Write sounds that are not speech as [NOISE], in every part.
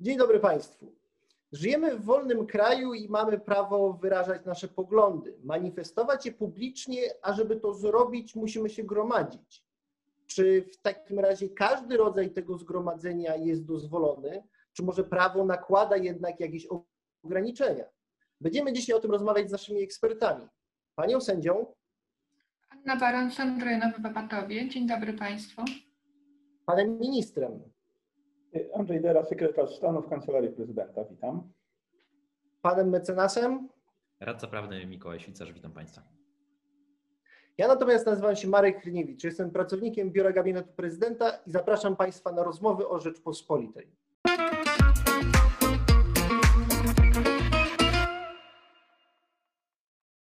Dzień dobry Państwu. Żyjemy w wolnym kraju i mamy prawo wyrażać nasze poglądy, manifestować je publicznie, a żeby to zrobić, musimy się gromadzić. Czy w takim razie każdy rodzaj tego zgromadzenia jest dozwolony, czy może prawo nakłada jednak jakieś ograniczenia? Będziemy dzisiaj o tym rozmawiać z naszymi ekspertami. Panią sędzią. Anna Baron, Sąd Rejonowy w Opatowie. Dzień dobry Państwu. Panem ministrem. Andrzej Dera, sekretarz stanu w Kancelarii Prezydenta. Witam. Panem mecenasem. Radca prawny Mikołaj Świcarz, witam Państwa. Ja natomiast nazywam się Marek Hryniewicz, jestem pracownikiem Biura Gabinetu Prezydenta i zapraszam Państwa na rozmowy o Rzeczpospolitej.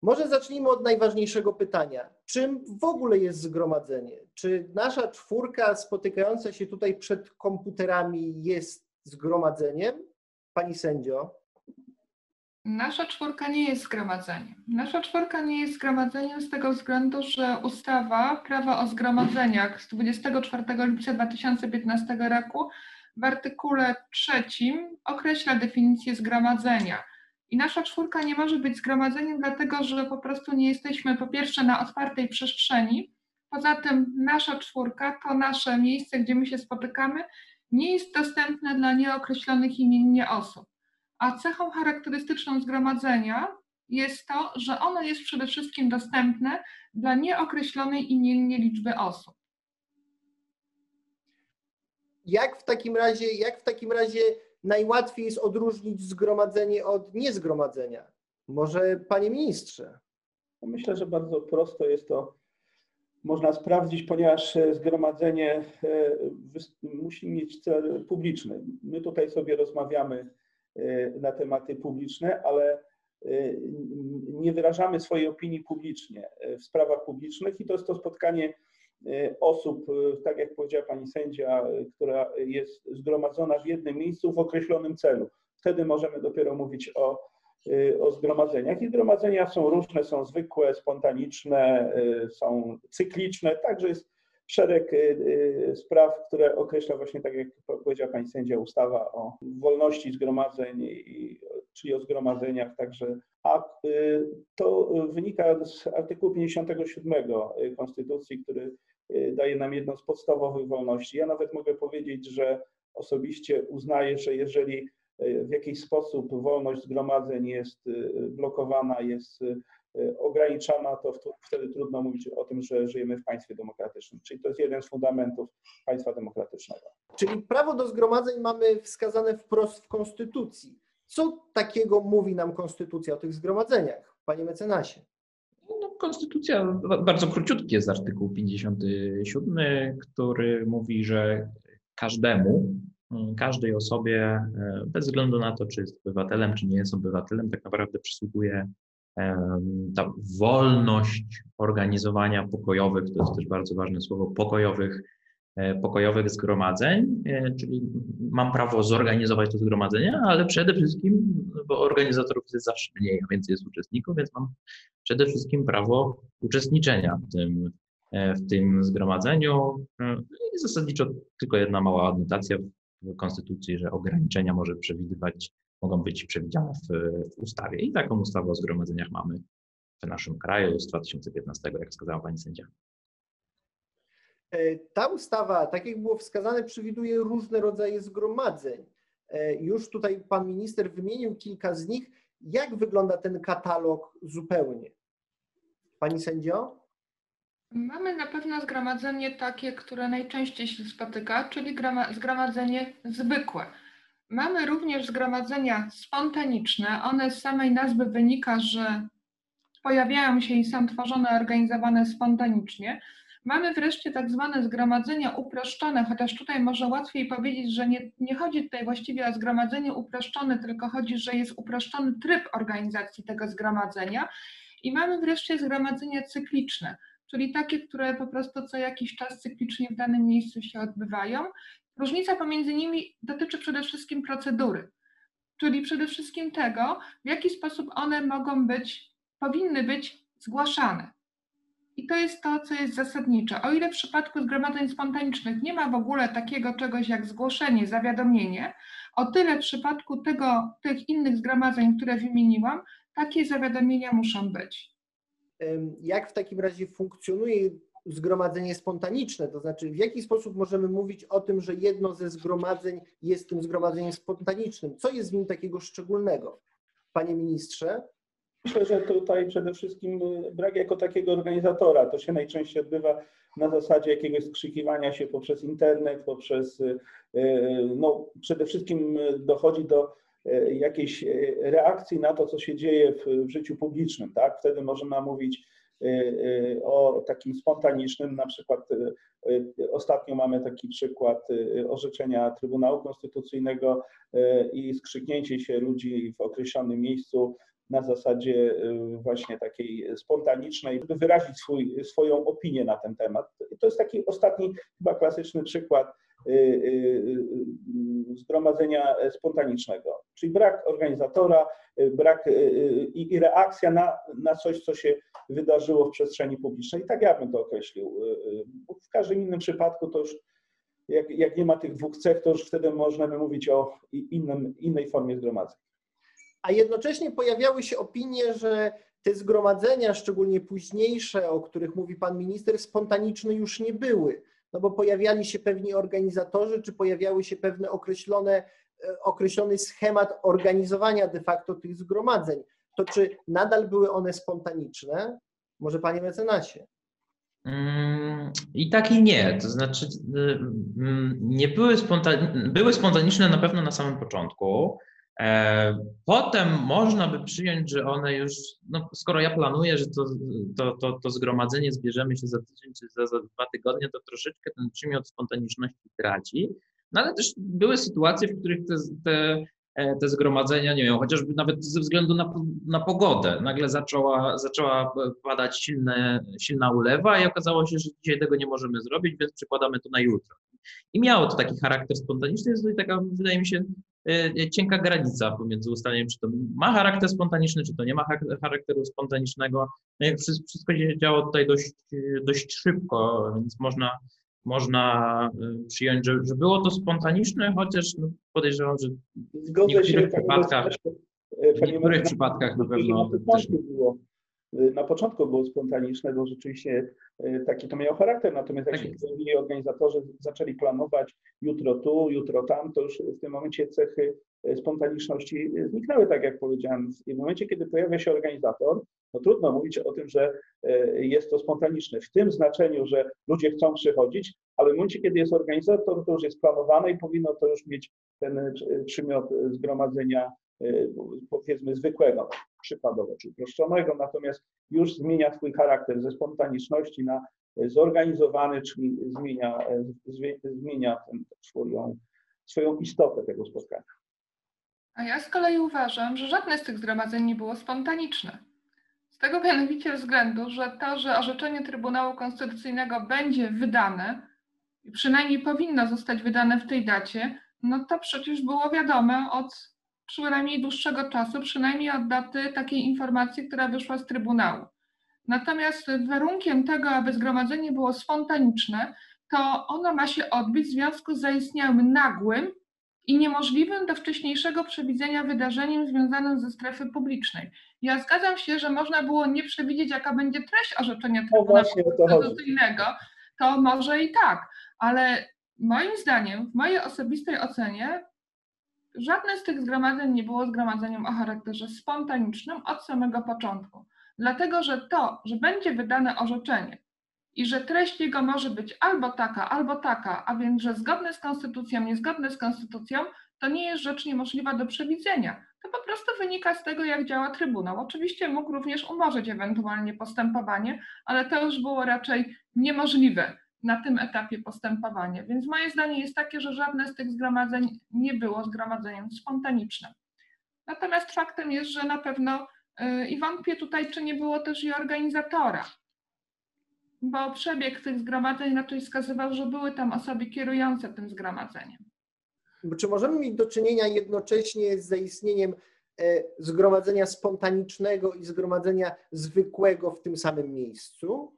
Może zacznijmy od najważniejszego pytania. Czym w ogóle jest zgromadzenie? Czy nasza czwórka spotykająca się tutaj przed komputerami jest zgromadzeniem? Pani sędzio? Nasza czwórka nie jest zgromadzeniem. Nasza czwórka nie jest zgromadzeniem z tego względu, że ustawa Prawa o zgromadzeniach z 24 lipca 2015 roku w artykule trzecim określa definicję zgromadzenia. I nasza czwórka nie może być zgromadzeniem, dlatego że po prostu nie jesteśmy po pierwsze na otwartej przestrzeni. Poza tym nasza czwórka to nasze miejsce, gdzie my się spotykamy, nie jest dostępne dla nieokreślonych imiennie osób. A cechą charakterystyczną zgromadzenia jest to, że ono jest przede wszystkim dostępne dla nieokreślonej imiennie liczby osób. Jak w takim razie, jak w takim razie najłatwiej jest odróżnić zgromadzenie od niezgromadzenia? Może panie ministrze? No myślę, że bardzo prosto jest to można sprawdzić, ponieważ zgromadzenie e, musi mieć cel publiczny. My tutaj sobie rozmawiamy e, na tematy publiczne, ale e, nie wyrażamy swojej opinii publicznie w sprawach publicznych i to jest to spotkanie osób, y, tak jak powiedziała pani sędzia, y, która jest zgromadzona w jednym miejscu w określonym celu. Wtedy możemy dopiero mówić o, o zgromadzeniach. I zgromadzenia są różne, są zwykłe, spontaniczne, są cykliczne, także jest szereg spraw, które określa właśnie, tak jak powiedziała pani sędzia, ustawa o wolności zgromadzeń, czyli o zgromadzeniach, także a to wynika z artykułu 57 Konstytucji, który Y, daje nam jedną z podstawowych wolności. Ja nawet mogę powiedzieć, że osobiście uznaję, że jeżeli y, w jakiś sposób wolność zgromadzeń jest y, blokowana, jest ograniczana, to wtedy trudno mówić o tym, że żyjemy w państwie demokratycznym. Czyli to jest jeden z fundamentów państwa demokratycznego. Czyli prawo do zgromadzeń mamy wskazane wprost w Konstytucji. Co takiego mówi nam Konstytucja o tych zgromadzeniach, panie mecenasie? Konstytucja bardzo króciutki jest artykuł 57, który mówi, że każdemu, każdej osobie, e, bez względu na to, czy jest obywatelem, czy nie jest obywatelem, tak naprawdę przysługuje ta wolność organizowania pokojowych, to jest też bardzo ważne słowo, pokojowych pokojowych zgromadzeń, e, czyli mam prawo zorganizować to zgromadzenie, ale przede wszystkim, bo organizatorów jest zawsze mniej, a więcej jest uczestników, więc mam przede wszystkim prawo uczestniczenia w tym, e, w tym zgromadzeniu. I zasadniczo tylko jedna mała adnotacja w Konstytucji, że ograniczenia może przewidywać, mogą być przewidziane w, w ustawie. I taką ustawę o zgromadzeniach mamy w naszym kraju z 2015, jak wskazała pani sędzia. E, ta ustawa, tak jak było wskazane, przewiduje różne rodzaje zgromadzeń. E, już tutaj pan minister wymienił kilka z nich. Jak wygląda ten katalog zupełnie? Pani sędzio? Mamy na pewno zgromadzenie takie, które najczęściej się spotyka, czyli zgromadzenie zwykłe. Mamy również zgromadzenia spontaniczne. One z samej nazwy wynika, że pojawiają się i są tworzone, organizowane spontanicznie. Mamy wreszcie tak zwane zgromadzenia uproszczone, chociaż tutaj może łatwiej powiedzieć, że nie, nie chodzi tutaj właściwie o zgromadzenie uproszczone, tylko chodzi, że jest uproszczony tryb organizacji tego zgromadzenia. I mamy wreszcie zgromadzenia cykliczne, czyli takie, które po prostu co jakiś czas cyklicznie w danym miejscu się odbywają. Różnica pomiędzy nimi dotyczy przede wszystkim procedury, czyli przede wszystkim tego, w jaki sposób one mogą być, powinny być zgłaszane. I to jest to, co jest zasadnicze. O ile w przypadku zgromadzeń spontanicznych nie ma w ogóle takiego czegoś jak zgłoszenie, zawiadomienie, o tyle w przypadku tego, tych innych zgromadzeń, które wymieniłam, takie zawiadomienia muszą być. Jak w takim razie funkcjonuje zgromadzenie spontaniczne? To znaczy, w jaki sposób możemy mówić o tym, że jedno ze zgromadzeń jest tym zgromadzeniem spontanicznym? Co jest w nim takiego szczególnego? Panie ministrze? Myślę, że tutaj przede wszystkim brak jako takiego organizatora. To się najczęściej odbywa na zasadzie jakiegoś skrzykiwania się poprzez internet, poprzez, y, y, no przede wszystkim dochodzi do jakiejś reakcji na to, co się dzieje w, w życiu publicznym, tak? Wtedy można mówić o takim spontanicznym, na przykład ostatnio mamy taki przykład orzeczenia Trybunału Konstytucyjnego i skrzyknięcie się ludzi w określonym miejscu na zasadzie y, właśnie takiej spontanicznej, by wyrazić swój, swoją opinię na ten temat. To jest taki ostatni, chyba klasyczny przykład y, y, zgromadzenia spontanicznego, czyli brak organizatora, brak i, i reakcja na, na coś, co się wydarzyło w przestrzeni publicznej. I tak ja bym to określił. W każdym innym przypadku to już jak, jak nie ma tych dwóch cech, to już wtedy możemy mówić o innym, innej formie zgromadzenia a jednocześnie pojawiały się opinie, że te zgromadzenia, szczególnie późniejsze, o których mówi pan minister, spontaniczne już nie były. No bo pojawiali się pewni organizatorzy, czy pojawiały się pewne określone, e, określony schemat organizowania de facto tych zgromadzeń. To czy nadal były one spontaniczne? Może panie mecenasie? Mm, I tak i nie. To znaczy, y, mm, nie były, spontaniczne, były spontaniczne na pewno na samym początku. E, potem można by przyjąć, że one już, no skoro ja planuję, że to, to, to, to zgromadzenie zbierzemy się za tydzień czy za, za dwa tygodnie, to troszeczkę ten przymiot spontaniczności traci. No ale też były sytuacje, w których te, te, e, te zgromadzenia, nie wiem, chociażby nawet ze względu na, na pogodę, nagle zaczęła, zaczęła padać silne, silna ulewa i okazało się, że dzisiaj tego nie możemy zrobić, więc przekładamy to na jutro. I miało to taki charakter spontaniczny, jest to taka, wydaje mi się, cienka granica pomiędzy ustaleniem, czy to ma charakter spontaniczny, czy to nie ma charakteru spontanicznego. No wszystko się działo tutaj dość, dość szybko, więc można, można y, przyjąć, że, że było to spontaniczne, chociaż no podejrzewam, że w niektórych przypadkach, w niektórych przypadkach na pewno też było na początku było spontaniczne, bo rzeczywiście e, taki to miało charakter, natomiast jak tak się pojawili organizatorzy, zaczęli planować jutro tu, jutro tam, to już w tym momencie cechy e, spontaniczności zniknęły, tak jak powiedziałem. I w momencie, kiedy pojawia się organizator, no trudno mówić o tym, że e, jest to spontaniczne. W tym znaczeniu, że ludzie chcą przychodzić, ale w momencie, kiedy jest organizator, to już jest planowane i powinno to już mieć ten przymiot zgromadzenia powiedzmy zwykłego przykładowo, czy uproszczonego, natomiast już zmienia swój charakter ze spontaniczności na zorganizowany, czyli zmienia, zmienia ten, swoją, swoją istotę tego spotkania. A ja z kolei uważam, że żadne z tych zgromadzeń nie było spontaniczne. Z tego mianowicie względu, że to, że orzeczenie Trybunału Konstytucyjnego będzie wydane, przynajmniej powinno zostać wydane w tej dacie, no to przecież było wiadome od przynajmniej dłuższego czasu, przynajmniej od daty takiej informacji, która wyszła z Trybunału. Natomiast warunkiem tego, aby zgromadzenie było spontaniczne, to ono ma się odbyć w związku z zaistniałym nagłym i niemożliwym do wcześniejszego przewidzenia wydarzeniem związanym ze strefy publicznej. Ja zgadzam się, że można było nie przewidzieć, jaka będzie treść orzeczenia Trybunału Konstytucyjnego, to może i tak, ale moim zdaniem, w mojej osobistej ocenie, Żadne z tych zgromadzeń nie było zgromadzeniem o charakterze spontanicznym od samego początku, dlatego że to, że będzie wydane orzeczenie i że treść jego może być albo taka, albo taka, a więc że zgodne z konstytucją, niezgodne z konstytucją, to nie jest rzecz niemożliwa do przewidzenia. To po prostu wynika z tego, jak działa Trybunał. Oczywiście mógł również umorzyć ewentualnie postępowanie, ale to już było raczej niemożliwe na tym etapie postępowania. Więc moje zdanie jest takie, że żadne z tych zgromadzeń nie było zgromadzeniem spontanicznym. Natomiast faktem jest, że na pewno y, i wątpię tutaj, czy nie było też i organizatora, bo przebieg tych zgromadzeń raczej wskazywał, że były tam osoby kierujące tym zgromadzeniem. Czy możemy mieć do czynienia jednocześnie z zaistnieniem e, zgromadzenia spontanicznego i zgromadzenia zwykłego w tym samym miejscu?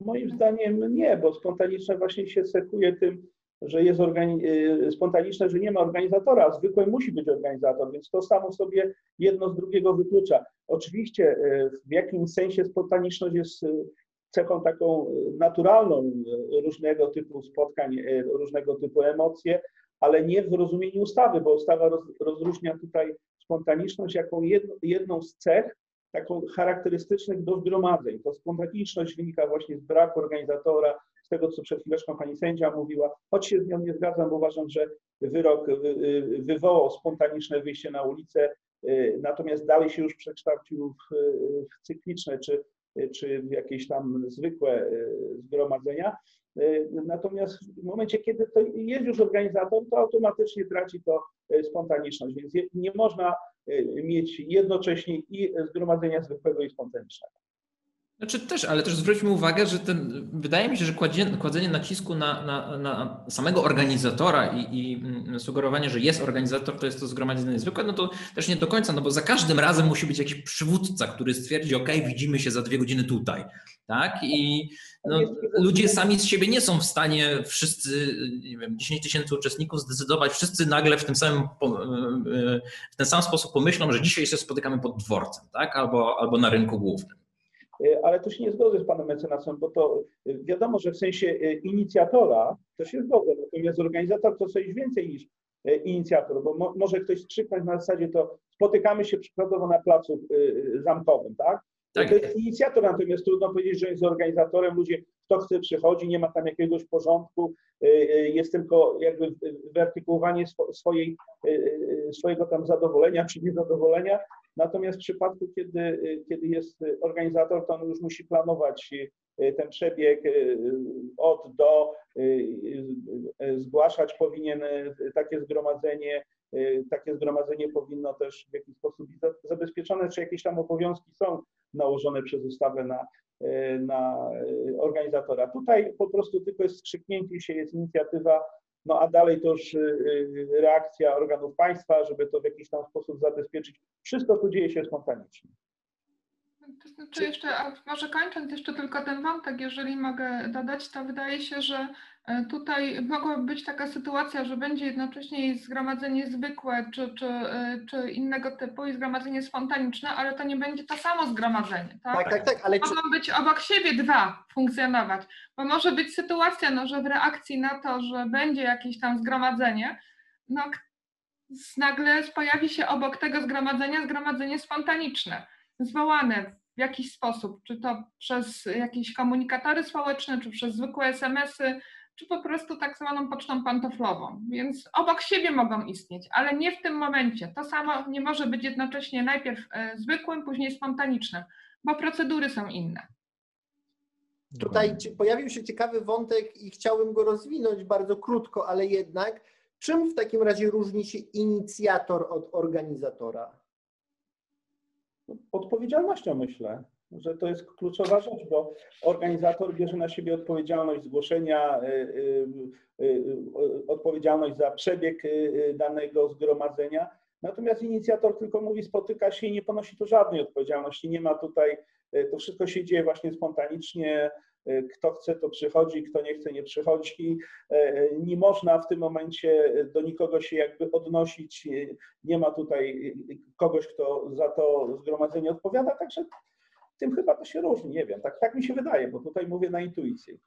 Moim zdaniem nie, bo spontaniczne właśnie się sekuje tym, że jest y, spontaniczne, że nie ma organizatora, a zwykłe musi być organizator, więc to samo sobie jedno z drugiego wyklucza. Oczywiście y, w jakimś sensie spontaniczność jest y, cechą taką naturalną różnego typu spotkań, różnego typu emocje, ale nie w rozumieniu ustawy, bo ustawa roz, rozróżnia tutaj spontaniczność jako jedną z cech taką charakterystycznych do zgromadzeń. To spontaniczność wynika właśnie z braku organizatora, z tego, co przed chwileczką pani sędzia mówiła, choć się z nią nie zgadzam, bo uważam, że wyrok wywołał spontaniczne wyjście na ulicę, natomiast dalej się już przekształcił w, w cykliczne czy, czy w jakieś tam zwykłe zgromadzenia. Natomiast w momencie, kiedy to jest już organizator, to automatycznie traci to spontaniczność, więc nie można mieć jednocześnie i zgromadzenia zwykłego i spontanicznego. Znaczy też, ale też zwróćmy uwagę, że ten, wydaje mi się, że kładzenie, kładzenie nacisku na, na, na, samego organizatora i, i, mm, sugerowanie, że jest organizator, to jest to zgromadzenie niezwykłe, no to też nie do końca, no bo za każdym razem musi być jakiś przywódca, który stwierdzi, ok, widzimy się za dwie godziny tutaj, tak? I no, ludzie sami z siebie nie są w stanie wszyscy, nie wiem, 10 tysięcy uczestników zdecydować, wszyscy nagle w tym samym, w ten sam sposób pomyślą, że dzisiaj się spotykamy pod dworcem, tak? Albo, albo na rynku głównym. E, ale tu się nie zgodzę z panem mecenasem, bo to e, wiadomo, że w sensie e, inicjatora to się zgodzę, natomiast organizator to coś więcej niż inicjator, bo mo może ktoś skrzyknąć na zasadzie to spotykamy się przykładowo na placu zamkowym, tak? Tak? To jest inicjator, natomiast trudno powiedzieć, że jest organizatorem. Ludzie, kto chce przychodzi, nie ma tam jakiegoś porządku, jest tylko jakby wyartykułowanie swojej, swojego tam zadowolenia czy niezadowolenia Natomiast w przypadku, kiedy, kiedy jest organizator, to on już musi planować ten przebieg od do, zgłaszać powinien takie zgromadzenie, takie zgromadzenie powinno też w jakiś sposób być zabezpieczone, czy jakieś tam obowiązki są nałożone przez ustawę na, na organizatora. Tutaj po prostu tylko jest skrzyknięcie się, jest inicjatywa no a dalej to już y, y, reakcja organów państwa, żeby to w jakiś tam sposób zabezpieczyć. Wszystko tu dzieje się spontanicznie. To znaczy jeszcze, a może kończąc jeszcze tylko ten wątek, jeżeli mogę dodać, to wydaje się, że tutaj mogłaby być taka sytuacja, że będzie jednocześnie zgromadzenie zwykłe czy, czy, e, czy innego typu i zgromadzenie spontaniczne, ale to nie będzie to samo zgromadzenie. Tak, tak, tak. tak ale Mogą czy... być obok siebie dwa funkcjonować, bo może być sytuacja, no, że w reakcji na to, że będzie jakieś tam zgromadzenie, no, nagle pojawi się obok tego zgromadzenia zgromadzenie spontaniczne zwołane w jakiś sposób, czy to przez jakieś komunikatory społeczne, czy przez zwykłe SMS-y, czy po prostu tak zwaną pocztą pantoflową. Więc obok siebie mogą istnieć, ale nie w tym momencie. To samo nie może być jednocześnie najpierw e, zwykłym, później spontanicznym, bo procedury są inne. Tutaj pojawił się ciekawy wątek i chciałbym go rozwinąć bardzo krótko, ale jednak. Czym w takim razie różni się inicjator od organizatora? Odpowiedzialnością myślę, że to jest kluczowa rzecz, bo organizator bierze na siebie odpowiedzialność zgłoszenia, y, y, y, odpowiedzialność za przebieg danego zgromadzenia, natomiast inicjator tylko mówi, spotyka się i nie ponosi tu żadnej odpowiedzialności. Nie ma tutaj, to wszystko się dzieje właśnie spontanicznie, kto chce, to przychodzi, kto nie chce, nie przychodzi. Nie można w tym momencie do nikogo się jakby odnosić. Nie ma tutaj kogoś, kto za to zgromadzenie odpowiada, także tym chyba to się różni. Nie wiem, tak, tak mi się wydaje, bo tutaj mówię na intuicji.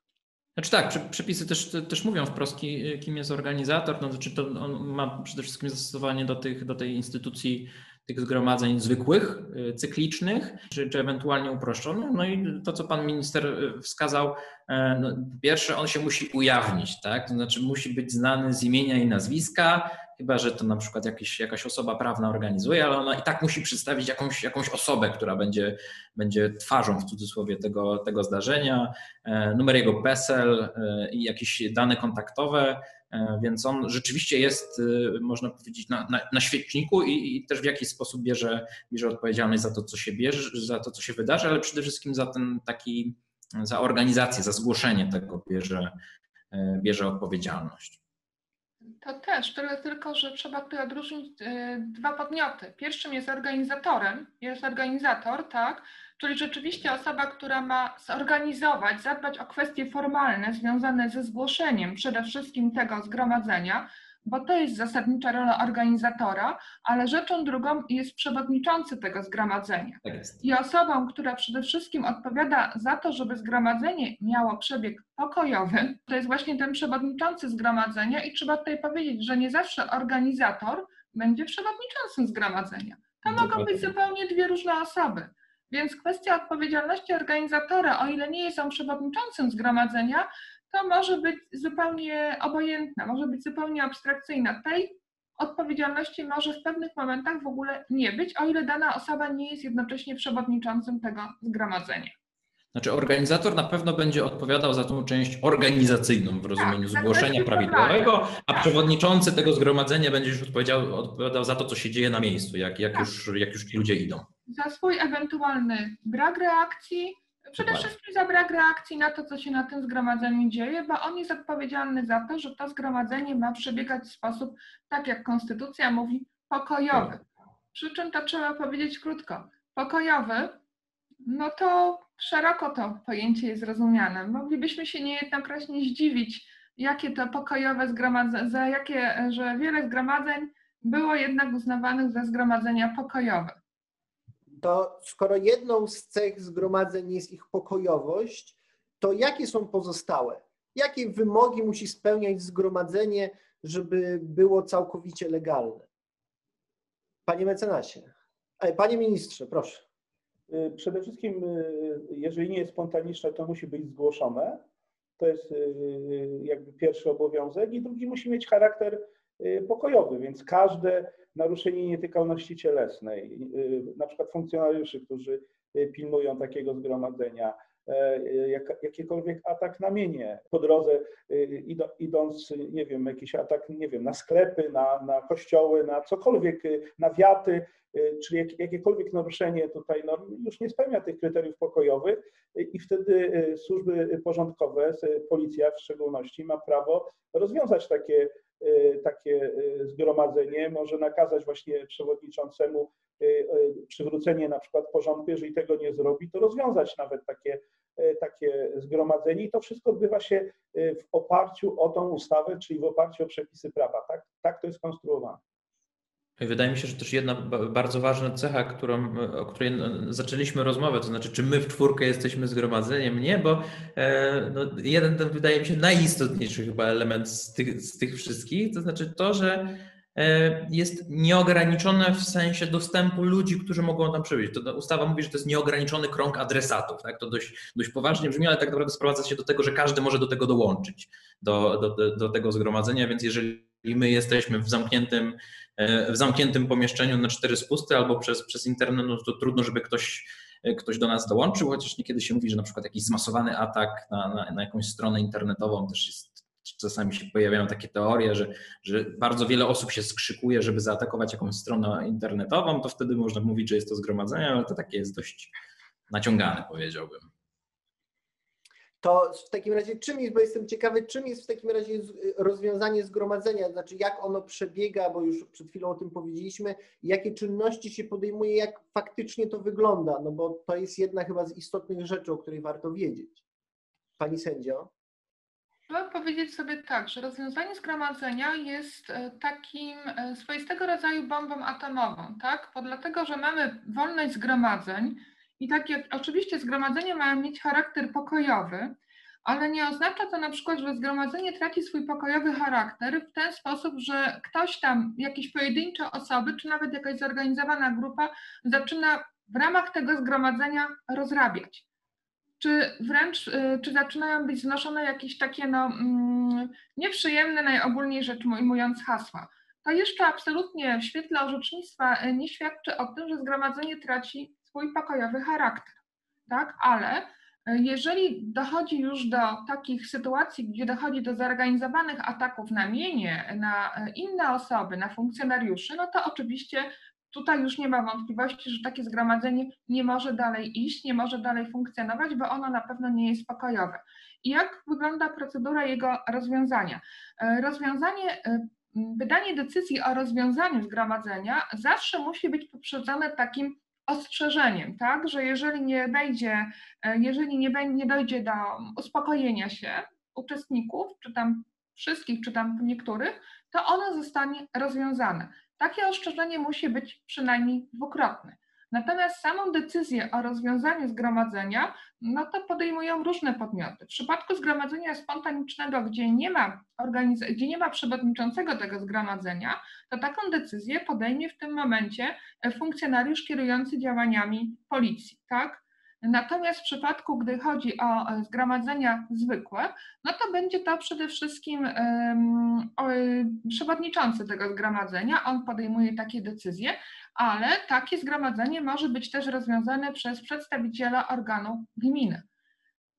Znaczy tak, przepisy też, też mówią wprost, kim jest organizator. No, znaczy to on ma przede wszystkim zastosowanie do, tych, do tej instytucji tych zgromadzeń zwykłych, y, cyklicznych, czy, czy ewentualnie uproszczonych. No i to, co pan minister y, wskazał, e, no, pierwsze, on się musi ujawnić, tak? To znaczy musi być znany z imienia i nazwiska, chyba że to na przykład jakiś, jakaś osoba prawna organizuje, ale ona i tak musi przedstawić jakąś, jakąś osobę, która będzie, będzie twarzą w cudzysłowie tego, tego zdarzenia, numer jego PESEL i jakieś dane kontaktowe, więc on rzeczywiście jest, można powiedzieć, na, na, na świeczniku i, i, też w jakiś sposób bierze, bierze odpowiedzialność za to, co się bierze, za to, co się wydarzy, ale przede wszystkim za ten taki, za organizację, za zgłoszenie tego bierze, bierze odpowiedzialność. To też, tyle tylko, że trzeba tutaj odróżnić e, dwa podmioty. Pierwszym jest organizatorem, jest organizator, tak, Czyli rzeczywiście osoba, która ma zorganizować, zadbać o kwestie formalne związane ze zgłoszeniem przede wszystkim tego zgromadzenia, bo to jest zasadnicza rola organizatora, ale rzeczą drugą jest przewodniczący tego zgromadzenia. Tak. I osobą, która przede wszystkim odpowiada za to, żeby zgromadzenie miało przebieg pokojowy, to jest właśnie ten przewodniczący zgromadzenia i trzeba tutaj powiedzieć, że nie zawsze organizator będzie przewodniczącym zgromadzenia. To mogą Dokładnie. być zupełnie dwie różne osoby. Więc kwestia odpowiedzialności organizatora, o ile nie jest on przewodniczącym zgromadzenia, to może być zupełnie obojętna, może być zupełnie abstrakcyjna. Tej odpowiedzialności może w pewnych momentach w ogóle nie być, o ile dana osoba nie jest jednocześnie przewodniczącym tego zgromadzenia. Znaczy organizator na pewno będzie odpowiadał za tą część organizacyjną w rozumieniu Tak, zgłoszenia prawidłowego, a Tak. przewodniczący tego zgromadzenia będzie już odpowiedział, odpowiadał za to, co się dzieje na miejscu, jak, jak, Tak. już, jak już ci ludzie idą. Za swój ewentualny brak reakcji, przede wszystkim za brak reakcji na to, co się na tym zgromadzeniu dzieje, bo on jest odpowiedzialny za to, że to zgromadzenie ma przebiegać w sposób, tak jak konstytucja mówi, pokojowy. Przy czym to trzeba powiedzieć krótko. Pokojowy, no to szeroko to pojęcie jest rozumiane. Moglibyśmy się niejednokrotnie zdziwić, jakie to pokojowe zgromadzenie, za jakie, że wiele zgromadzeń było jednak uznawanych za zgromadzenia pokojowe. To skoro jedną z cech zgromadzeń jest ich pokojowość, to jakie są pozostałe? Jakie wymogi musi spełniać zgromadzenie, żeby było całkowicie legalne? Panie mecenasie, e, panie ministrze, proszę. Y, Przede wszystkim, y, jeżeli nie jest spontaniczne, to musi być zgłoszone. To jest jakby pierwszy obowiązek. I drugi musi mieć charakter pokojowy, więc każde naruszenie nietykalności cielesnej, y, na przykład funkcjonariuszy, którzy y, pilnują takiego zgromadzenia, e, y, jak- jakikolwiek atak na mienie po drodze, y, ido- idąc, nie wiem, jakiś atak, nie wiem, na sklepy, na, na kościoły, na cokolwiek, y, na wiaty, y, czyli jak, jakiekolwiek naruszenie tutaj no, już nie spełnia tych kryteriów pokojowych y, i wtedy y, służby porządkowe, y, policja w szczególności ma prawo rozwiązać takie, y, takie y, zgromadzenie, może nakazać właśnie przewodniczącemu y, y, przywrócenie na przykład porządku, jeżeli tego nie zrobi, to rozwiązać nawet takie, y, takie zgromadzenie i to wszystko odbywa się y, w oparciu o tą ustawę, czyli w oparciu o przepisy prawa. Tak, tak to jest konstruowane. Wydaje mi się, że też jedna ba- bardzo ważna cecha, którą, o której n- zaczęliśmy rozmowę, to znaczy, czy my w czwórkę jesteśmy zgromadzeniem? Nie, bo e, no, jeden ten wydaje mi się najistotniejszy chyba element z tych, z tych wszystkich, to znaczy to, że e, jest nieograniczone w sensie dostępu ludzi, którzy mogą tam przybyć. To ta ustawa mówi, że to jest nieograniczony krąg adresatów. Tak? To dość, dość poważnie brzmi, ale tak naprawdę sprowadza się do tego, że każdy może do tego dołączyć, do, do, do, do tego zgromadzenia, więc jeżeli my jesteśmy w zamkniętym w zamkniętym pomieszczeniu na cztery spusty albo przez, przez internet, no to trudno, żeby ktoś, ktoś do nas dołączył, chociaż niekiedy się mówi, że na przykład jakiś zmasowany atak na, na, na jakąś stronę internetową też jest, czasami się pojawiają takie teorie, że, że bardzo wiele osób się skrzykuje, żeby zaatakować jakąś stronę internetową, to wtedy można mówić, że jest to zgromadzenie, ale to takie jest dość naciągane, powiedziałbym. To w takim razie czym jest, bo jestem ciekawy, czym jest w takim razie z- rozwiązanie zgromadzenia, znaczy jak ono przebiega, bo już przed chwilą o tym powiedzieliśmy, jakie czynności się podejmuje, jak faktycznie to wygląda, no bo to jest jedna chyba z istotnych rzeczy, o której warto wiedzieć. Pani sędzio? Trzeba powiedzieć sobie tak, że rozwiązanie zgromadzenia jest e, takim e, swoistego rodzaju bombą atomową, tak? Bo dlatego, że mamy wolność zgromadzeń i takie, oczywiście zgromadzenia mają mieć charakter pokojowy, ale nie oznacza to na przykład, że zgromadzenie traci swój pokojowy charakter w ten sposób, że ktoś tam, jakieś pojedyncze osoby, czy nawet jakaś zorganizowana grupa zaczyna w ramach tego zgromadzenia rozrabiać czy wręcz, y, czy zaczynają być znoszone jakieś takie no, mm, nieprzyjemne, najogólniej rzecz ujmując hasła. To jeszcze absolutnie w świetle orzecznictwa y, nie świadczy o tym, że zgromadzenie traci swój pokojowy charakter. Tak? Ale y, jeżeli dochodzi już do takich sytuacji, gdzie dochodzi do zorganizowanych ataków na mienie, na y, inne osoby, na funkcjonariuszy, no to oczywiście tutaj już nie ma wątpliwości, że takie zgromadzenie nie może dalej iść, nie może dalej funkcjonować, bo ono na pewno nie jest pokojowe. I jak wygląda procedura jego rozwiązania? E, Rozwiązanie, e, wydanie decyzji o rozwiązaniu zgromadzenia zawsze musi być poprzedzone takim ostrzeżeniem, tak, że jeżeli nie będzie, e, jeżeli nie, nie dojdzie do uspokojenia się uczestników, czy tam wszystkich, czy tam niektórych, to ono zostanie rozwiązane. Takie ostrzeżenie musi być przynajmniej dwukrotne. Natomiast samą decyzję o rozwiązaniu zgromadzenia, no to podejmują różne podmioty. W przypadku zgromadzenia spontanicznego, gdzie nie ma, gdzie nie ma przewodniczącego tego zgromadzenia, to taką decyzję podejmie w tym momencie funkcjonariusz kierujący działaniami policji, tak? Natomiast w przypadku, gdy chodzi o e, zgromadzenia zwykłe, no to będzie to przede wszystkim przewodniczący tego zgromadzenia, on podejmuje takie decyzje, ale takie zgromadzenie może być też rozwiązane przez przedstawiciela organu gminy.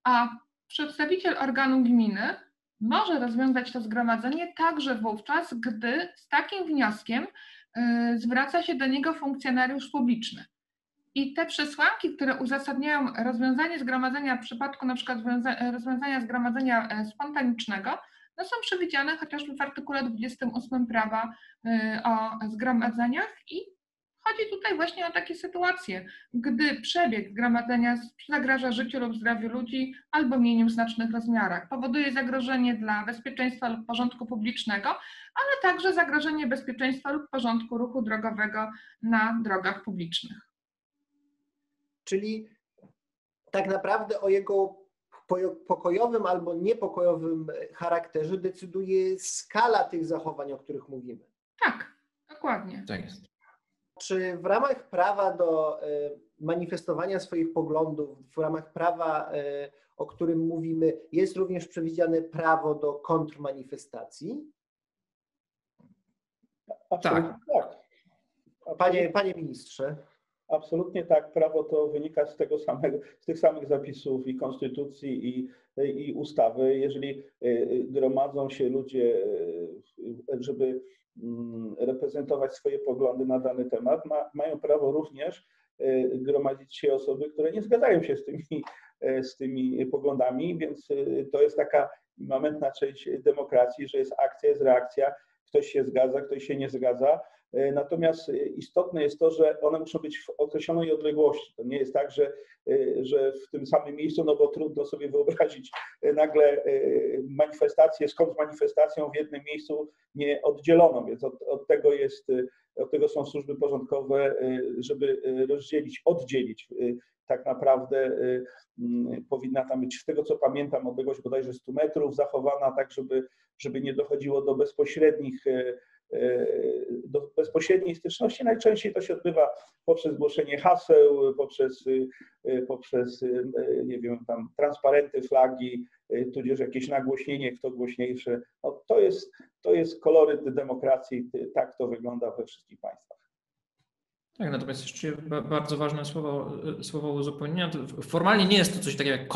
A przedstawiciel organu gminy może rozwiązać to zgromadzenie także wówczas, gdy z takim wnioskiem y, zwraca się do niego funkcjonariusz publiczny. I te przesłanki, które uzasadniają rozwiązanie zgromadzenia w przypadku na przykład rozwiązania zgromadzenia e, spontanicznego, no są przewidziane chociażby w artykule 28 prawa e, o zgromadzeniach. I chodzi tutaj właśnie o takie sytuacje, gdy przebieg zgromadzenia zagraża życiu lub zdrowiu ludzi albo mieniu w znacznych rozmiarach, powoduje zagrożenie dla bezpieczeństwa lub porządku publicznego, ale także zagrożenie bezpieczeństwa lub porządku ruchu drogowego na drogach publicznych czyli tak naprawdę o jego pokojowym albo niepokojowym charakterze decyduje skala tych zachowań, o których mówimy. Tak, dokładnie. Tak jest. Czy w ramach prawa do e, manifestowania swoich poglądów, w ramach prawa, e, o którym mówimy, jest również przewidziane prawo do kontrmanifestacji? Tak. tak. Panie, panie ministrze. Absolutnie tak. Prawo to wynika z, tego samego, z tych samych zapisów i konstytucji, i, i ustawy. Jeżeli e, gromadzą się ludzie, e, żeby mm, reprezentować swoje poglądy na dany temat, ma, mają prawo również gromadzić się osoby, które nie zgadzają się z tymi, z tymi poglądami, więc to jest taka momentna część demokracji, że jest akcja, jest reakcja, ktoś się zgadza, ktoś się nie zgadza natomiast istotne jest to, że one muszą być w określonej odległości. To nie jest tak, że, e, że w tym samym miejscu, no bo trudno sobie wyobrazić e, nagle manifestację z kontrmanifestacją w jednym miejscu nie oddzieloną, więc od, od tego jest, od tego są służby porządkowe, żeby rozdzielić, oddzielić. Tak naprawdę powinna tam być, z tego co pamiętam, odległość bodajże 100 metrów zachowana, tak żeby, żeby nie dochodziło do bezpośrednich do bezpośredniej styczności. Najczęściej to się odbywa poprzez głoszenie haseł, poprzez, poprzez nie wiem, tam transparenty, flagi, tudzież jakieś nagłośnienie, kto głośniejszy. No, to, jest, to jest koloryt demokracji, tak to wygląda we wszystkich państwach. Tak, natomiast jeszcze bardzo ważne słowo, słowo uzupełnienia. Formalnie nie jest to coś takiego jak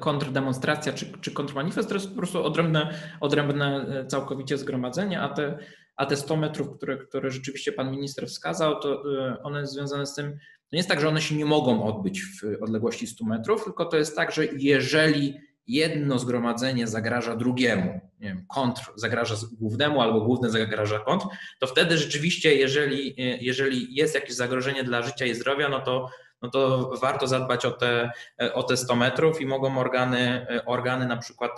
kontrdemonstracja czy, czy kontrmanifest, to jest po prostu odrębne, odrębne całkowicie zgromadzenie, a te a te 100 metrów, które, które rzeczywiście pan minister wskazał, to y, one związane z tym, to nie jest tak, że one się nie mogą odbyć w odległości 100 metrów, tylko to jest tak, że jeżeli jedno zgromadzenie zagraża drugiemu, nie wiem, kontr zagraża głównemu albo główny zagraża kontr, to wtedy rzeczywiście, jeżeli, y, jeżeli jest jakieś zagrożenie dla życia i zdrowia, no to no to warto zadbać o te, o te 100 metrów i mogą organy, organy na przykład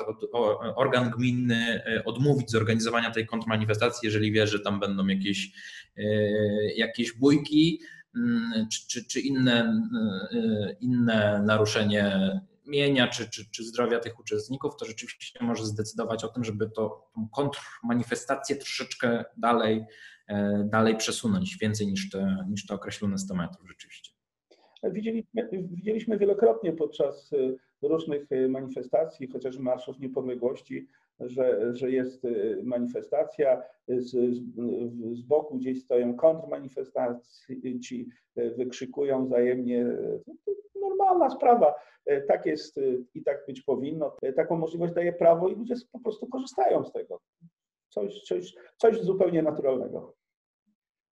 organ gminny e, odmówić zorganizowania tej kontrmanifestacji, jeżeli wie, że tam będą jakieś, e, jakieś bójki mm, czy, czy, czy inne, e, inne naruszenie mienia czy, czy, czy zdrowia tych uczestników, to rzeczywiście może zdecydować o tym, żeby to, tą kontrmanifestację troszeczkę dalej, dalej przesunąć, więcej niż te, niż te określone 100 metrów rzeczywiście. Widzieliśmy, widzieliśmy wielokrotnie podczas y, różnych y, manifestacji, chociażby Marszów Niepodległości, że, że jest y, manifestacja, z, z boku gdzieś stoją kontrmanifestacji, wykrzykują wzajemnie. Normalna sprawa. Tak jest i tak być powinno. Taką możliwość daje prawo i ludzie po prostu korzystają z tego. Coś, coś, coś zupełnie naturalnego.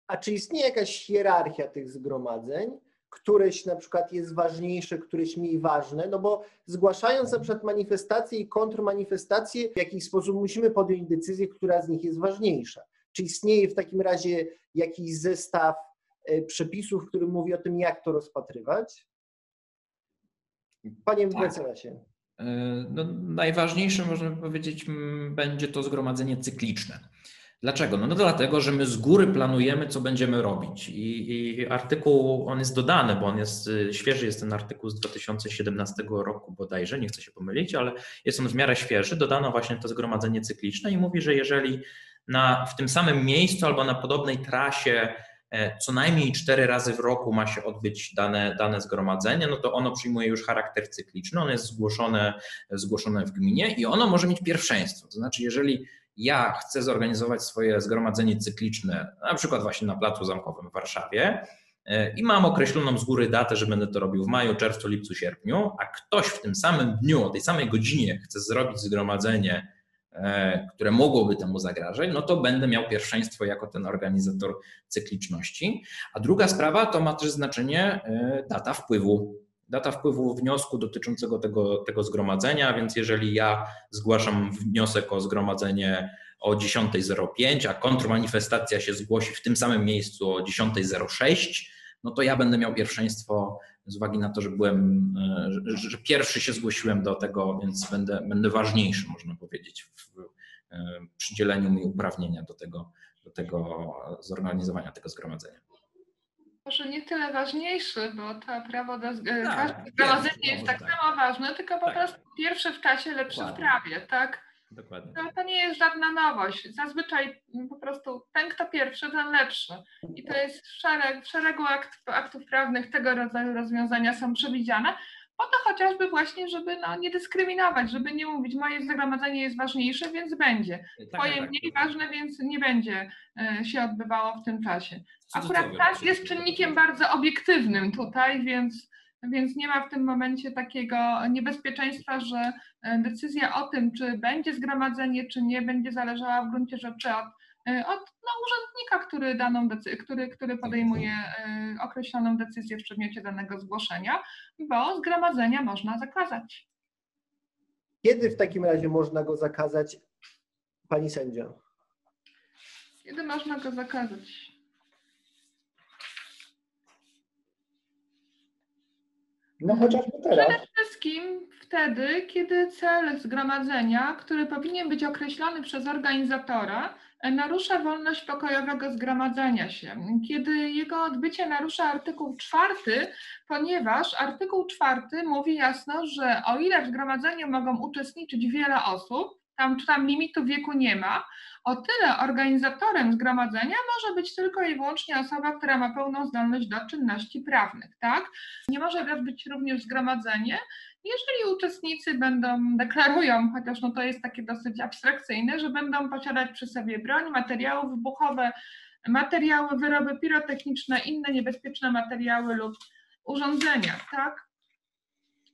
A czy istnieje jakaś hierarchia tych zgromadzeń? Któreś na przykład jest ważniejsze, któreś mniej ważne, no bo zgłaszając na przykład manifestacje i kontrmanifestacje, w jakiś sposób musimy podjąć decyzję, która z nich jest ważniejsza. Czy istnieje w takim razie jakiś zestaw przepisów, który mówi o tym, jak to rozpatrywać? Panie tak. mecenasie. No, najważniejsze, można powiedzieć, będzie to zgromadzenie cykliczne. Dlaczego? No, no dlatego, że my z góry planujemy, co będziemy robić. I, I, artykuł, on jest dodany, bo on jest y, świeży, jest ten artykuł z 2017 roku bodajże, nie chcę się pomylić, ale jest on w miarę świeży. Dodano właśnie to zgromadzenie cykliczne i mówi, że jeżeli na, w tym samym miejscu albo na podobnej trasie e, co najmniej cztery razy w roku ma się odbyć dane, dane zgromadzenie, no to ono przyjmuje już charakter cykliczny, ono jest zgłoszone, zgłoszone w gminie i ono może mieć pierwszeństwo. To znaczy, jeżeli ja chcę zorganizować swoje zgromadzenie cykliczne, na przykład właśnie na Placu Zamkowym w Warszawie, e, i mam określoną z góry datę, że będę to robił w maju, czerwcu, lipcu, sierpniu, a ktoś w tym samym dniu, o tej samej godzinie chce zrobić zgromadzenie, e, które mogłoby temu zagrażać, no to będę miał pierwszeństwo jako ten organizator cykliczności. A druga sprawa to ma też znaczenie e, data wpływu data wpływu wniosku dotyczącego tego, tego zgromadzenia, więc jeżeli ja zgłaszam wniosek o zgromadzenie o 10.05, a kontrmanifestacja się zgłosi w tym samym miejscu o 10.06, no to ja będę miał pierwszeństwo z uwagi na to, że byłem, że, że pierwszy się zgłosiłem do tego, więc będę, będę ważniejszy, można powiedzieć, w przydzieleniu mi uprawnienia do tego, do tego zorganizowania tego zgromadzenia może nie tyle ważniejszy, bo to prawo do tak, zgromadzenia jest tak samo ważne, tylko po tak. prostu pierwszy w czasie, lepszy Dokładnie. w prawie, tak? Dokładnie. To, to nie jest żadna nowość. Zazwyczaj po prostu ten, kto pierwszy, ten lepszy. I to jest szereg, w szeregu akt, aktów prawnych tego rodzaju rozwiązania są przewidziane. Po to chociażby właśnie, żeby no, nie dyskryminować, żeby nie mówić, moje zgromadzenie jest ważniejsze, więc będzie. Tak, Twoje tak, mniej tak. ważne, więc nie będzie e, się odbywało w tym czasie. Akurat czas jest czynnikiem bardzo obiektywnym tutaj, więc, więc nie ma w tym momencie takiego niebezpieczeństwa, że e, decyzja o tym, czy będzie zgromadzenie, czy nie, będzie zależała w gruncie rzeczy od od no, urzędnika, który, daną decy- który, który podejmuje e, określoną decyzję w przedmiocie danego zgłoszenia, bo zgromadzenia można zakazać. Kiedy w takim razie można go zakazać, pani sędzia? Kiedy można go zakazać? No chociażby teraz. Przede wszystkim wtedy, kiedy cel zgromadzenia, który powinien być określony przez organizatora, narusza wolność pokojowego zgromadzenia się, kiedy jego odbycie narusza artykuł czwarty, ponieważ artykuł czwarty mówi jasno, że o ile w zgromadzeniu mogą uczestniczyć wiele osób, tam, tam limitu wieku nie ma, o tyle organizatorem zgromadzenia może być tylko i wyłącznie osoba, która ma pełną zdolność do czynności prawnych, tak? Nie może być również zgromadzenie, jeżeli uczestnicy będą, deklarują, chociaż no to jest takie dosyć abstrakcyjne, że będą posiadać przy sobie broń, materiały wybuchowe, materiały, wyroby pirotechniczne, inne niebezpieczne materiały lub urządzenia, tak?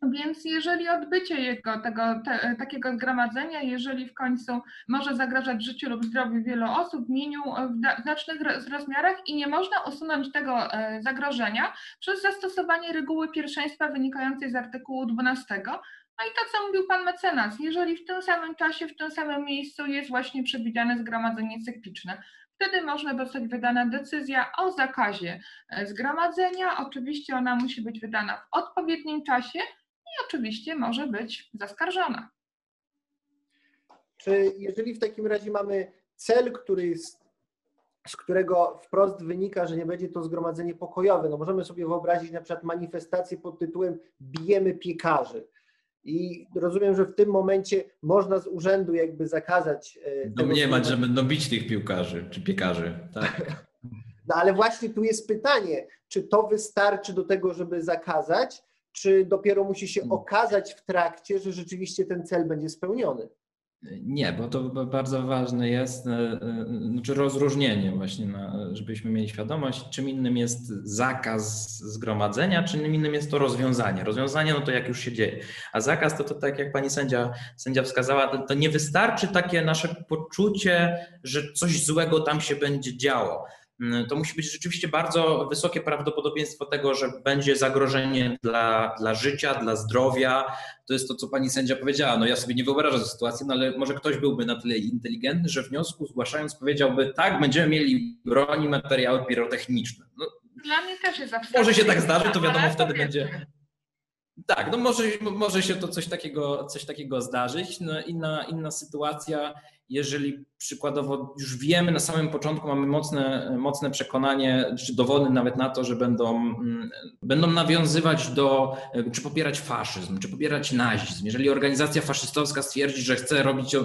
Więc jeżeli odbycie jego, tego, te, takiego zgromadzenia, jeżeli w końcu może zagrażać życiu lub zdrowiu wielu osób mieniu w znacznych rozmiarach i nie można usunąć tego e, zagrożenia przez zastosowanie reguły pierwszeństwa wynikającej z artykułu 12, no i to, co mówił pan mecenas, jeżeli w tym samym czasie, w tym samym miejscu jest właśnie przewidziane zgromadzenie cykliczne, wtedy można dostać wydana decyzja o zakazie e, zgromadzenia. Oczywiście ona musi być wydana w odpowiednim czasie, i oczywiście może być zaskarżona. Czy jeżeli w takim razie mamy cel, który jest, z którego wprost wynika, że nie będzie to zgromadzenie pokojowe, no możemy sobie wyobrazić na przykład manifestację pod tytułem Bijemy piekarzy. I rozumiem, że w tym momencie można z urzędu jakby zakazać. E, Domniemać, że będą bić tych piłkarzy czy piekarzy. Tak. [LAUGHS] No ale właśnie tu jest pytanie, czy to wystarczy do tego, żeby zakazać, czy dopiero musi się hmm. okazać w trakcie, że rzeczywiście ten cel będzie spełniony? Nie, bo to bardzo ważne jest, e, e, znaczy rozróżnienie właśnie, żebyśmy mieli świadomość, czym innym jest zakaz zgromadzenia, czym innym jest to rozwiązanie. Rozwiązanie, no to jak już się dzieje, a zakaz to, to tak jak pani sędzia, sędzia wskazała, to, to nie wystarczy takie nasze poczucie, że coś złego tam się będzie działo. Mm, to musi być rzeczywiście bardzo wysokie prawdopodobieństwo tego, że będzie zagrożenie dla, dla życia, dla zdrowia. To jest to, co pani sędzia powiedziała. No ja sobie nie wyobrażam sytuacji, no ale może ktoś byłby na tyle inteligentny, że wniosku zgłaszając powiedziałby tak, będziemy mieli broń i materiały pirotechniczne. No, Dla mnie też jest Może się tak zdarzy, to wiadomo, wtedy będzie. Tak, no może, może się to coś takiego, coś takiego zdarzyć. No inna, inna sytuacja, jeżeli przykładowo już wiemy na samym początku, mamy mocne, mocne przekonanie, czy dowody nawet na to, że będą, mm, będą nawiązywać do, czy popierać faszyzm, czy popierać nazizm. Jeżeli organizacja faszystowska stwierdzi, że chce robić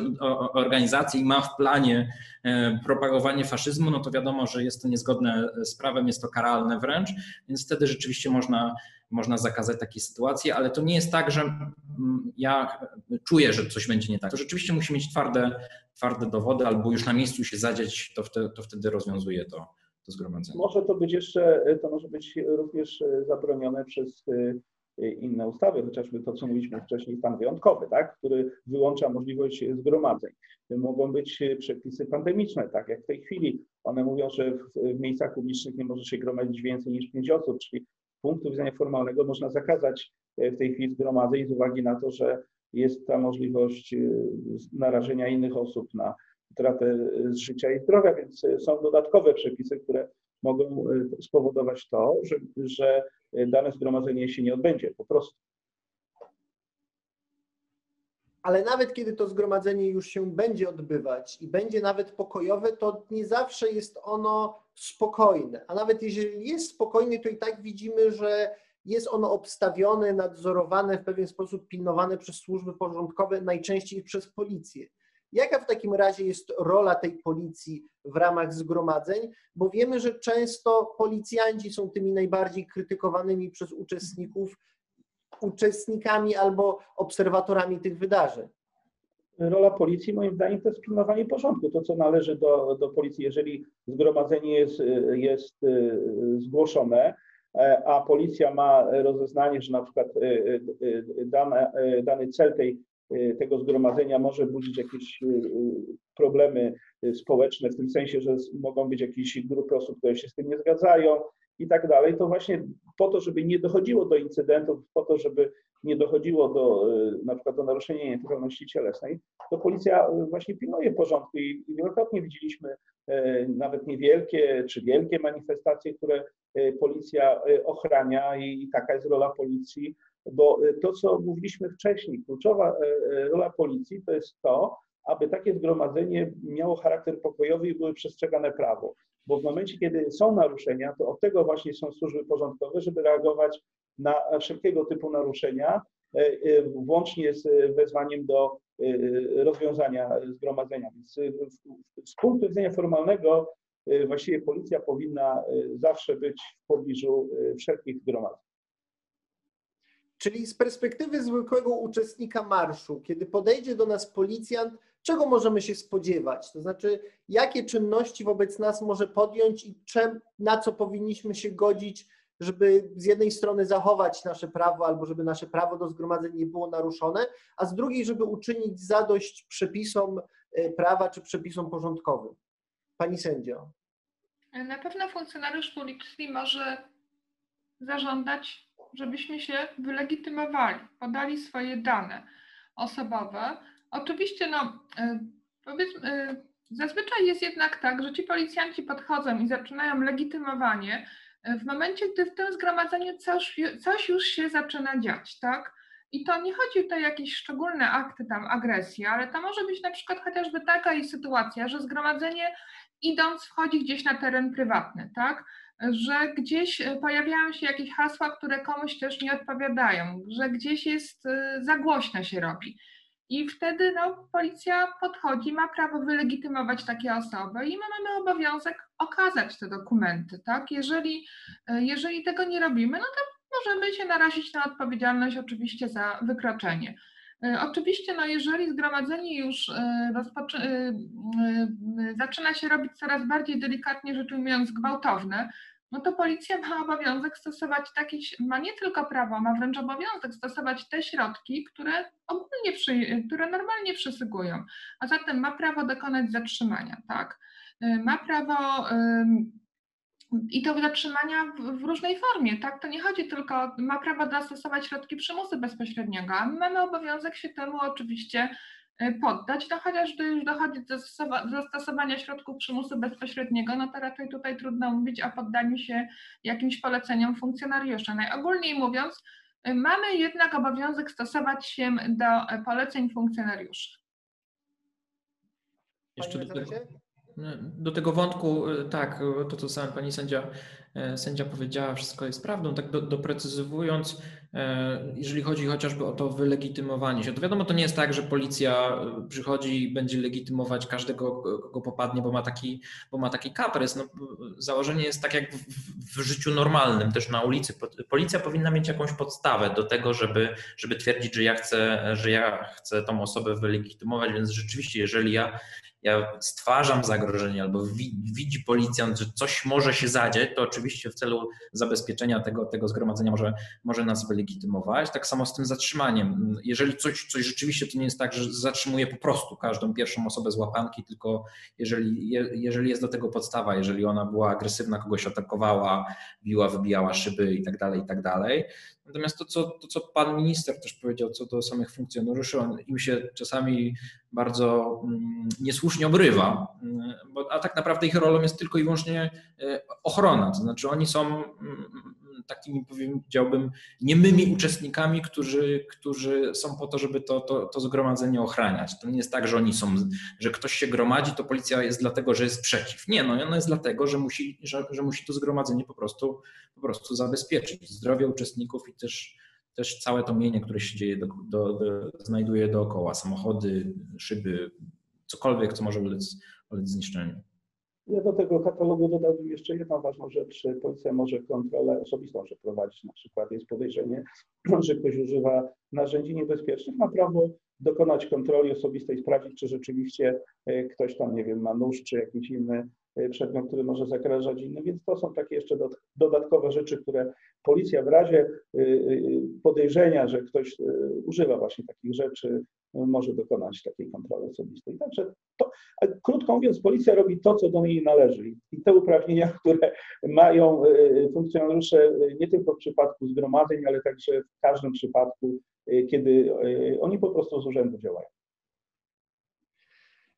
organizację i ma w planie e, propagowanie faszyzmu, no to wiadomo, że jest to niezgodne z prawem, jest to karalne wręcz, więc wtedy rzeczywiście można można zakazać takiej sytuacji, ale to nie jest tak, że mm, ja czuję, że coś będzie nie tak. To rzeczywiście musi mieć twarde, twarde dowody albo już na miejscu się zadziać, to wtedy, to wtedy rozwiązuje to, to zgromadzenie. Może to być jeszcze, to może być również zabronione przez e, inne ustawy, chociażby to, co mówiliśmy wcześniej, stan wyjątkowy, tak, który wyłącza możliwość zgromadzeń. Mogą być przepisy pandemiczne, tak jak w tej chwili. One mówią, że w, w miejscach publicznych nie może się gromadzić więcej niż pięć osób, czyli z punktu widzenia formalnego można zakazać e, w tej chwili zgromadzeń z uwagi na to, że jest ta możliwość e, narażenia innych osób na utratę e, życia i zdrowia, więc są dodatkowe przepisy, które mogą spowodować to, że, że dane zgromadzenie się nie odbędzie po prostu. Ale nawet kiedy to zgromadzenie już się będzie odbywać i będzie nawet pokojowe, to nie zawsze jest ono spokojne. A nawet jeżeli jest spokojne, to i tak widzimy, że jest ono obstawione, nadzorowane, w pewien sposób pilnowane przez służby porządkowe, najczęściej przez policję. Jaka w takim razie jest rola tej policji w ramach zgromadzeń? Bo wiemy, że często policjanci są tymi najbardziej krytykowanymi przez uczestników, uczestnikami albo obserwatorami tych wydarzeń. Rola policji, moim zdaniem, to jest pilnowanie porządku, to co należy do, do policji. Jeżeli zgromadzenie jest, jest zgłoszone, a policja ma rozeznanie, że na przykład dane, dany cel tej, tego zgromadzenia może budzić jakieś problemy społeczne, w tym sensie, że mogą być jakieś grupy osób, które się z tym nie zgadzają i tak dalej, to właśnie po to, żeby nie dochodziło do incydentów, po to, żeby nie dochodziło do na przykład do naruszenia nietykalności cielesnej, to policja właśnie pilnuje porządku i wielokrotnie widzieliśmy nawet niewielkie czy wielkie manifestacje, które policja ochrania i taka jest rola policji, bo to, co mówiliśmy wcześniej, kluczowa rola policji to jest to, aby takie zgromadzenie miało charakter pokojowy i były przestrzegane prawo. Bo w momencie, kiedy są naruszenia, to od tego właśnie są służby porządkowe, żeby reagować na wszelkiego typu naruszenia, włącznie z wezwaniem do rozwiązania zgromadzenia. Więc z punktu widzenia formalnego właściwie policja powinna zawsze być w pobliżu wszelkich zgromadzeń. Czyli z perspektywy zwykłego uczestnika marszu, kiedy podejdzie do nas policjant, czego możemy się spodziewać? To znaczy, jakie czynności wobec nas może podjąć i czem, na co powinniśmy się godzić, żeby z jednej strony zachować nasze prawo, albo żeby nasze prawo do zgromadzeń nie było naruszone, a z drugiej, żeby uczynić zadość przepisom prawa czy przepisom porządkowym. Pani sędzio. Na pewno funkcjonariusz policji może zażądać, żebyśmy się wylegitymowali, podali swoje dane osobowe. Oczywiście, no, powiedzmy, zazwyczaj jest jednak tak, że ci policjanci podchodzą i zaczynają legitymowanie w momencie, gdy w tym zgromadzeniu coś, coś już się zaczyna dziać, tak? I to nie chodzi tutaj o jakieś szczególne akty tam agresji, ale to może być na przykład chociażby taka sytuacja, że zgromadzenie idąc wchodzi gdzieś na teren prywatny, tak? Że gdzieś pojawiają się jakieś hasła, które komuś też nie odpowiadają, że gdzieś jest za głośno się robi. I wtedy no, policja podchodzi, ma prawo wylegitymować takie osoby i my mamy obowiązek okazać te dokumenty, tak? Jeżeli, jeżeli tego nie robimy, no to możemy się narazić na odpowiedzialność oczywiście za wykroczenie. Oczywiście, no jeżeli zgromadzenie już rozpoczy- zaczyna się robić coraz bardziej delikatnie rzecz ujmując gwałtowne, no to policja ma obowiązek stosować takie, ma nie tylko prawo, ma wręcz obowiązek stosować te środki, które ogólnie, przy, które normalnie przysługują, a zatem ma prawo dokonać zatrzymania, tak? Ma prawo i to zatrzymania w, w, różnej formie, tak? To nie chodzi tylko, ma prawo zastosować środki przymusu bezpośredniego, a my mamy obowiązek się temu oczywiście poddać, no chociaż gdy już dochodzi do zastosowania środków przymusu bezpośredniego, no to raczej tutaj trudno mówić o poddaniu się jakimś poleceniom funkcjonariusza. Najogólniej mówiąc, mamy jednak obowiązek stosować się do poleceń funkcjonariuszy. Jeszcze do tego, do tego wątku, e, tak, to co sama pani sędzia, e, sędzia powiedziała, wszystko jest prawdą. Tak do, doprecyzowując, e, jeżeli chodzi chociażby o to wylegitymowanie się, to wiadomo, to nie jest tak, że policja przychodzi i będzie legitymować każdego, kogo popadnie, bo ma taki, bo ma taki kaprys. No, założenie jest tak jak w, w życiu normalnym, też na ulicy. Policja powinna mieć jakąś podstawę do tego, żeby, żeby twierdzić, że ja chcę, że ja chcę tą osobę wylegitymować, więc rzeczywiście, jeżeli ja ja stwarzam zagrożenie albo widzi policjant, że coś może się zadzieć, to oczywiście w celu zabezpieczenia tego, tego zgromadzenia może, może nas wylegitymować. Tak samo z tym zatrzymaniem. Jeżeli coś, coś rzeczywiście to nie jest tak, że zatrzymuje po prostu każdą pierwszą osobę z łapanki, tylko jeżeli, jeżeli jest do tego podstawa, jeżeli ona była agresywna, kogoś atakowała, biła, wybijała szyby i tak dalej, i tak dalej, Natomiast to co, to, co pan minister też powiedział co do samych funkcjonariuszy, on im się czasami bardzo mm, niesłusznie obrywa, mm, bo, a tak naprawdę ich rolą jest tylko i wyłącznie e, ochrona. To znaczy oni są mm, takimi, powiedziałbym, niemymi uczestnikami, którzy, którzy są po to, żeby to, to, to zgromadzenie ochraniać. To nie jest tak, że oni są, że ktoś się gromadzi, to policja jest dlatego, że jest przeciw. Nie, no ona jest dlatego, że musi, że, że musi to zgromadzenie po prostu, po prostu zabezpieczyć. Zdrowie uczestników i też też całe to mienie, które się dzieje, do, do, do, znajduje dookoła, samochody, szyby, cokolwiek, co może ulec, ulec zniszczeniu. Ja do tego katalogu dodałbym jeszcze jedną ważną rzecz. Policja może kontrolę osobistą przeprowadzić. Na przykład jest podejrzenie, [CLEARS THROAT] że ktoś używa narzędzi niebezpiecznych, ma prawo dokonać kontroli osobistej, sprawdzić, czy rzeczywiście e, ktoś tam, nie wiem, ma nóż czy jakiś inny e, przedmiot, który może zagrażać innym, więc to są takie jeszcze dodatkowe rzeczy, które policja w razie e, podejrzenia, że ktoś używa właśnie takich rzeczy, może dokonać takiej kontroli osobistej. Także to, krótko mówiąc, policja robi to, co do niej należy i te uprawnienia, [LAUGHS] które mają funkcjonariusze nie tylko w przypadku zgromadzeń, ale także w każdym przypadku Y, kiedy y, oni po prostu z urzędu działają.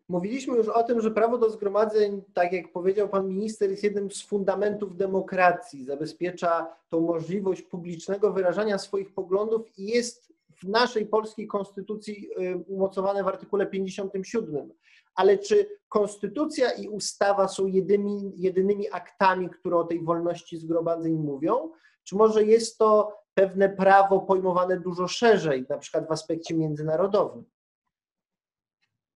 Mówiliśmy już o tym, że prawo do zgromadzeń, tak jak powiedział pan minister, jest jednym z fundamentów demokracji. Zabezpiecza tą możliwość publicznego wyrażania swoich poglądów i jest w naszej polskiej konstytucji y, umocowane w artykule 57. Ale czy konstytucja i ustawa są jedynymi, jedynymi aktami, które o tej wolności zgromadzeń mówią? Czy może jest to pewne prawo pojmowane dużo szerzej, na przykład w aspekcie międzynarodowym.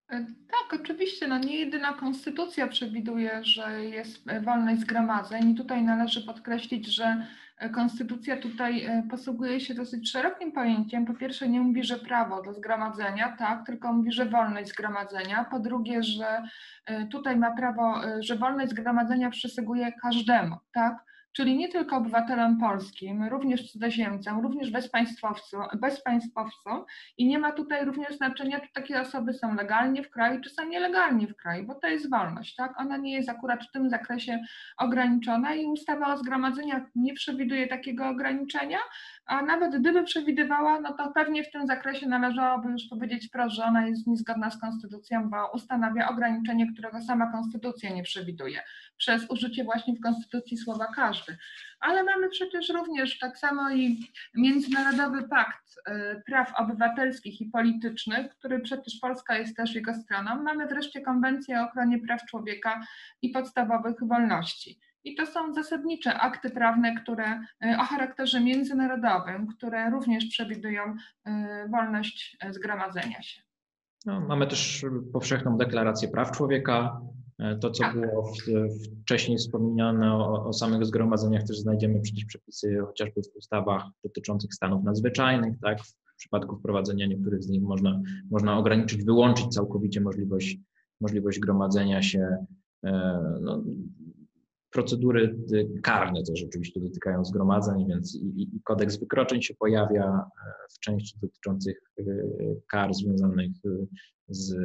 E, tak, oczywiście. No nie jedyna konstytucja przewiduje, że jest wolność zgromadzeń i tutaj należy podkreślić, że konstytucja tutaj e, posługuje się dosyć szerokim pojęciem. Po pierwsze nie mówi, że prawo do zgromadzenia, tak, tylko mówi, że wolność zgromadzenia. Po drugie, że e, tutaj ma prawo, że wolność zgromadzenia przysługuje każdemu, tak czyli nie tylko obywatelom polskim, również cudzoziemcom, również bezpaństwowcom, bezpaństwowcom. I nie ma tutaj również znaczenia, czy takie osoby są legalnie w kraju, czy są nielegalnie w kraju, bo to jest wolność, tak? Ona nie jest akurat w tym zakresie ograniczona i ustawa o zgromadzeniach nie przewiduje takiego ograniczenia, a nawet gdyby przewidywała, no to pewnie w tym zakresie należałoby już powiedzieć wprost, że ona jest niezgodna z konstytucją, bo ustanawia ograniczenie, którego sama konstytucja nie przewiduje, przez użycie właśnie w konstytucji słowa każdy. Ale mamy przecież również tak samo i Międzynarodowy Pakt e, Praw Obywatelskich i Politycznych, który przecież Polska jest też jego stroną. Mamy wreszcie Konwencję o ochronie praw człowieka i podstawowych wolności. I to są zasadnicze akty prawne, które e, o charakterze międzynarodowym, które również przewidują e, wolność zgromadzenia się. No, mamy też powszechną deklarację praw człowieka. To, co tak. było wcześniej wspomniane o, o, samych zgromadzeniach, też znajdziemy przecież przepisy chociażby w ustawach dotyczących stanów nadzwyczajnych. Tak? W przypadku wprowadzenia niektórych z nich można, można ograniczyć, wyłączyć całkowicie możliwość, możliwość gromadzenia się. No, Procedury y, karne też oczywiście dotykają zgromadzeń, więc i, i kodeks wykroczeń się pojawia e, w części dotyczących y, kar związanych y, z,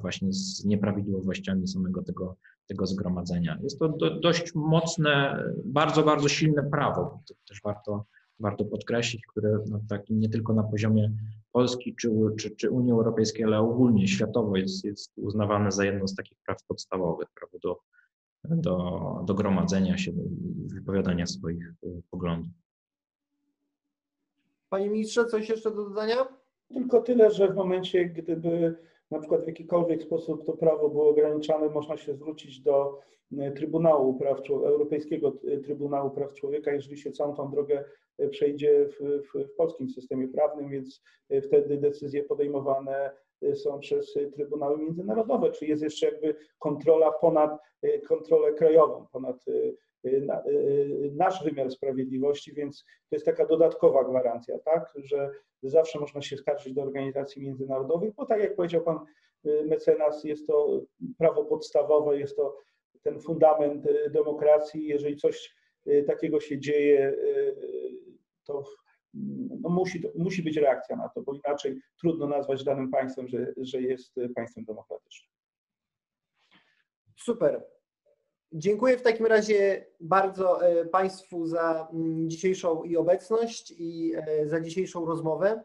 właśnie z nieprawidłowościami samego tego, tego zgromadzenia. Jest to do, dość mocne, bardzo, bardzo silne prawo. To też warto, warto podkreślić, które no, takim nie tylko na poziomie Polski czy, czy, czy Unii Europejskiej, ale ogólnie światowo jest, jest uznawane za jedno z takich praw podstawowych, prawo do, do, do gromadzenia się, do wypowiadania swoich y, poglądów. Panie ministrze, coś jeszcze do dodania? Tylko tyle, że w momencie, gdyby na przykład w jakikolwiek sposób to prawo było ograniczane, można się zwrócić do e, Trybunału Praw Europejskiego e, Trybunału Praw Człowieka, jeżeli się całą tą drogę e, przejdzie w, w, w polskim systemie prawnym, więc wtedy decyzje podejmowane są przez Trybunały Międzynarodowe, czy jest jeszcze jakby kontrola ponad kontrolę krajową, ponad nasz wymiar sprawiedliwości, więc to jest taka dodatkowa gwarancja, tak, że zawsze można się skarżyć do organizacji międzynarodowych, bo tak jak powiedział pan y, mecenas, jest to prawo podstawowe, jest to ten fundament y, demokracji. Jeżeli coś y, takiego się dzieje, to no musi, musi być reakcja na to, bo inaczej trudno nazwać danym państwem, że, że jest państwem demokratycznym. Super. Dziękuję w takim razie bardzo e, Państwu za mm, dzisiejszą i obecność i e, za dzisiejszą rozmowę.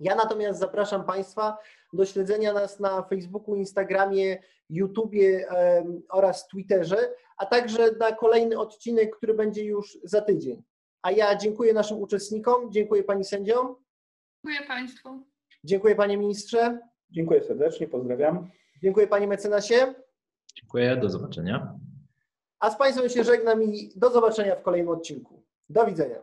Ja natomiast zapraszam Państwa do śledzenia nas na Facebooku, Instagramie, YouTubie oraz Twitterze, a także na kolejny odcinek, który będzie już za tydzień. A ja dziękuję naszym uczestnikom, dziękuję Pani sędziom. Dziękuję Państwu. Dziękuję Panie Ministrze. Dziękuję serdecznie, pozdrawiam. Dziękuję Panie Mecenasie. Dziękuję, do zobaczenia. A z Państwem się żegnam i do zobaczenia w kolejnym odcinku. Do widzenia.